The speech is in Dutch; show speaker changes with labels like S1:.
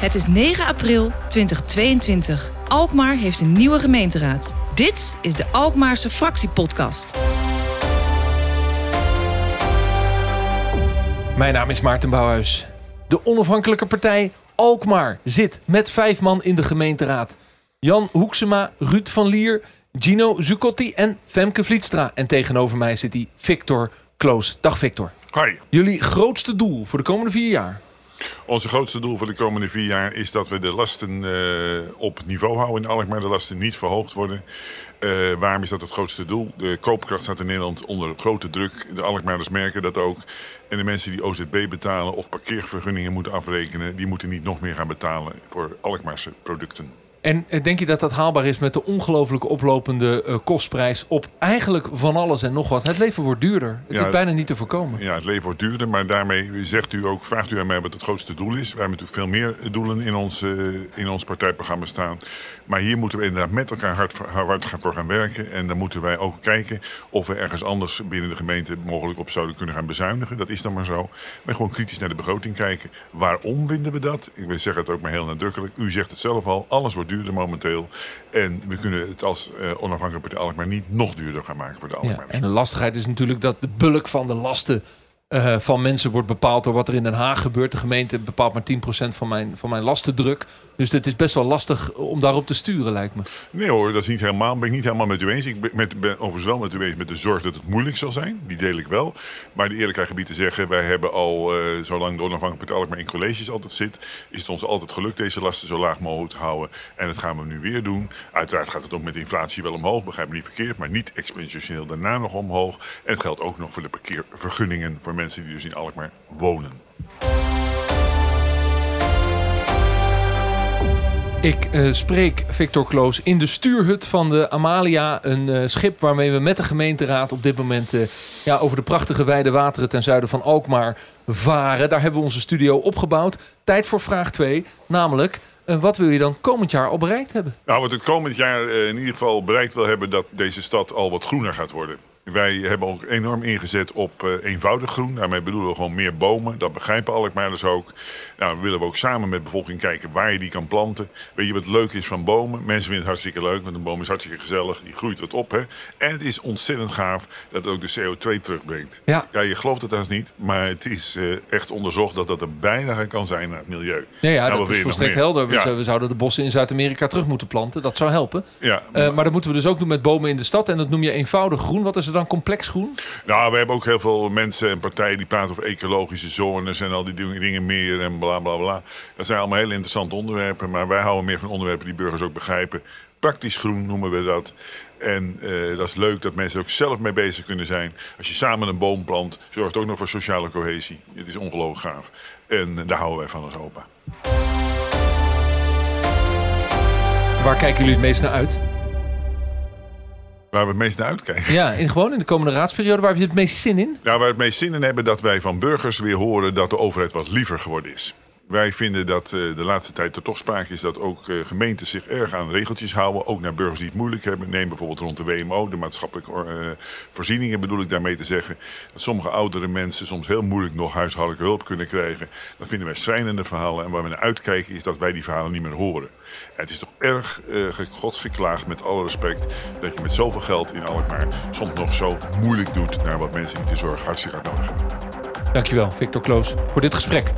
S1: Het is 9 april 2022. Alkmaar heeft een nieuwe gemeenteraad. Dit is de Alkmaarse Fractiepodcast.
S2: Mijn naam is Maarten Bouwhuis. De onafhankelijke partij Alkmaar zit met vijf man in de gemeenteraad. Jan Hoeksema, Ruud van Lier, Gino Zucotti en Femke Vlietstra. En tegenover mij zit hij Victor Kloos. Dag Victor.
S3: Hoi.
S2: Jullie grootste doel voor de komende vier jaar?
S3: Onze grootste doel voor de komende vier jaar is dat we de lasten uh, op niveau houden in Alkmaar. De lasten niet verhoogd worden. Uh, waarom is dat het grootste doel? De koopkracht staat in Nederland onder grote druk. De Alkmaarders merken dat ook. En de mensen die OZB betalen of parkeervergunningen moeten afrekenen... die moeten niet nog meer gaan betalen voor Alkmaarse producten.
S2: En eh, denk je dat dat haalbaar is met de ongelooflijk oplopende uh, kostprijs op eigenlijk van alles en nog wat? Het leven wordt duurder. Het ja, is bijna niet te voorkomen.
S3: Ja, het leven wordt duurder, maar daarmee zegt u ook, vraagt u aan mij wat het grootste doel is. We hebben natuurlijk veel meer doelen in ons, uh, in ons partijprogramma staan. Maar hier moeten we inderdaad met elkaar hard, hard voor gaan werken. En dan moeten wij ook kijken of we ergens anders binnen de gemeente mogelijk op zouden kunnen gaan bezuinigen. Dat is dan maar zo. Maar gewoon kritisch naar de begroting kijken. Waarom vinden we dat? Ik zeg het ook maar heel nadrukkelijk. U zegt het zelf al, alles wordt duurder momenteel. En we kunnen het als uh, onafhankelijke partij Alkmaar niet nog duurder gaan maken voor de Alkmaar.
S2: Ja, en de lastigheid is natuurlijk dat de bulk van de lasten uh, van mensen wordt bepaald door wat er in Den Haag gebeurt. De gemeente bepaalt maar 10% van mijn, van mijn lastendruk. Dus het is best wel lastig om daarop te sturen, lijkt me.
S3: Nee hoor, dat is niet helemaal, ben ik niet helemaal met u eens. Ik ben, met, overigens wel met u eens met de zorg dat het moeilijk zal zijn. Die deel ik wel. Maar de eerlijkheid gebied te zeggen, wij hebben al, uh, zolang de onafhankelijke partij maar in colleges altijd zit, is het ons altijd gelukt deze lasten zo laag mogelijk te houden. En dat gaan we nu weer doen. Uiteraard gaat het ook met inflatie wel omhoog, begrijp me niet verkeerd, maar niet exponentieel daarna nog omhoog. En het geldt ook nog voor de parkeervergunningen voor mensen die dus in Alkmaar wonen.
S2: Ik uh, spreek Victor Kloos in de stuurhut van de Amalia. Een uh, schip waarmee we met de gemeenteraad op dit moment uh, ja, over de prachtige wijde wateren ten zuiden van Alkmaar varen. Daar hebben we onze studio opgebouwd. Tijd voor vraag 2, namelijk wat wil je dan komend jaar al bereikt hebben?
S3: Nou, wat het komend jaar in ieder geval bereikt wil hebben... dat deze stad al wat groener gaat worden. Wij hebben ook enorm ingezet op uh, eenvoudig groen. Daarmee bedoelen we gewoon meer bomen. Dat begrijpen Alkmaarders ook. Nou, willen we ook samen met de bevolking kijken waar je die kan planten. Weet je wat leuk is van bomen? Mensen vinden het hartstikke leuk, want een boom is hartstikke gezellig. Die groeit wat op. Hè? En het is ontzettend gaaf dat het ook de CO2 terugbrengt. Ja. ja je gelooft het haast niet, maar het is uh, echt onderzocht dat dat een bijdrage kan zijn naar het milieu.
S2: Ja, ja nou, dat is volstrekt helder. We, ja. zouden de bossen in Zuid-Amerika terug moeten planten. Dat zou helpen. Ja, maar... Uh, maar dat moeten we dus ook doen met bomen in de stad. En dat noem je eenvoudig groen. Wat is er dan complex groen?
S3: Nou, we hebben ook heel veel mensen en partijen die praten over ecologische zones en al die dingen meer en bla bla bla. Dat zijn allemaal hele interessante onderwerpen, maar wij houden meer van onderwerpen die burgers ook begrijpen. Praktisch groen noemen we dat. En uh, dat is leuk dat mensen er ook zelf mee bezig kunnen zijn. Als je samen een boom plant, zorgt het ook nog voor sociale cohesie. Het is ongelooflijk gaaf. En uh, daar houden wij van als opa.
S2: Waar kijken jullie het meest naar uit?
S3: Waar we het meest naar uitkijken.
S2: Ja, in, gewoon in de komende raadsperiode. Waar heb je het meest zin in?
S3: Nou, waar we het meest zin in hebben dat wij van burgers weer horen dat de overheid wat liever geworden is. Wij vinden dat uh, de laatste tijd er toch sprake is dat ook uh, gemeentes zich erg aan regeltjes houden. Ook naar burgers die het moeilijk hebben. Neem bijvoorbeeld rond de WMO, de maatschappelijke uh, voorzieningen bedoel ik daarmee te zeggen. Dat sommige oudere mensen soms heel moeilijk nog huishoudelijke hulp kunnen krijgen. Dat vinden wij schrijnende verhalen. En waar we naar uitkijken is dat wij die verhalen niet meer horen. En het is toch erg godsgeklaagd met alle respect dat je met zoveel geld in Alkmaar soms nog zo moeilijk doet naar wat mensen die de zorg hartstikke hard nodig hebben.
S2: Dankjewel, Victor Kloos, voor dit gesprek.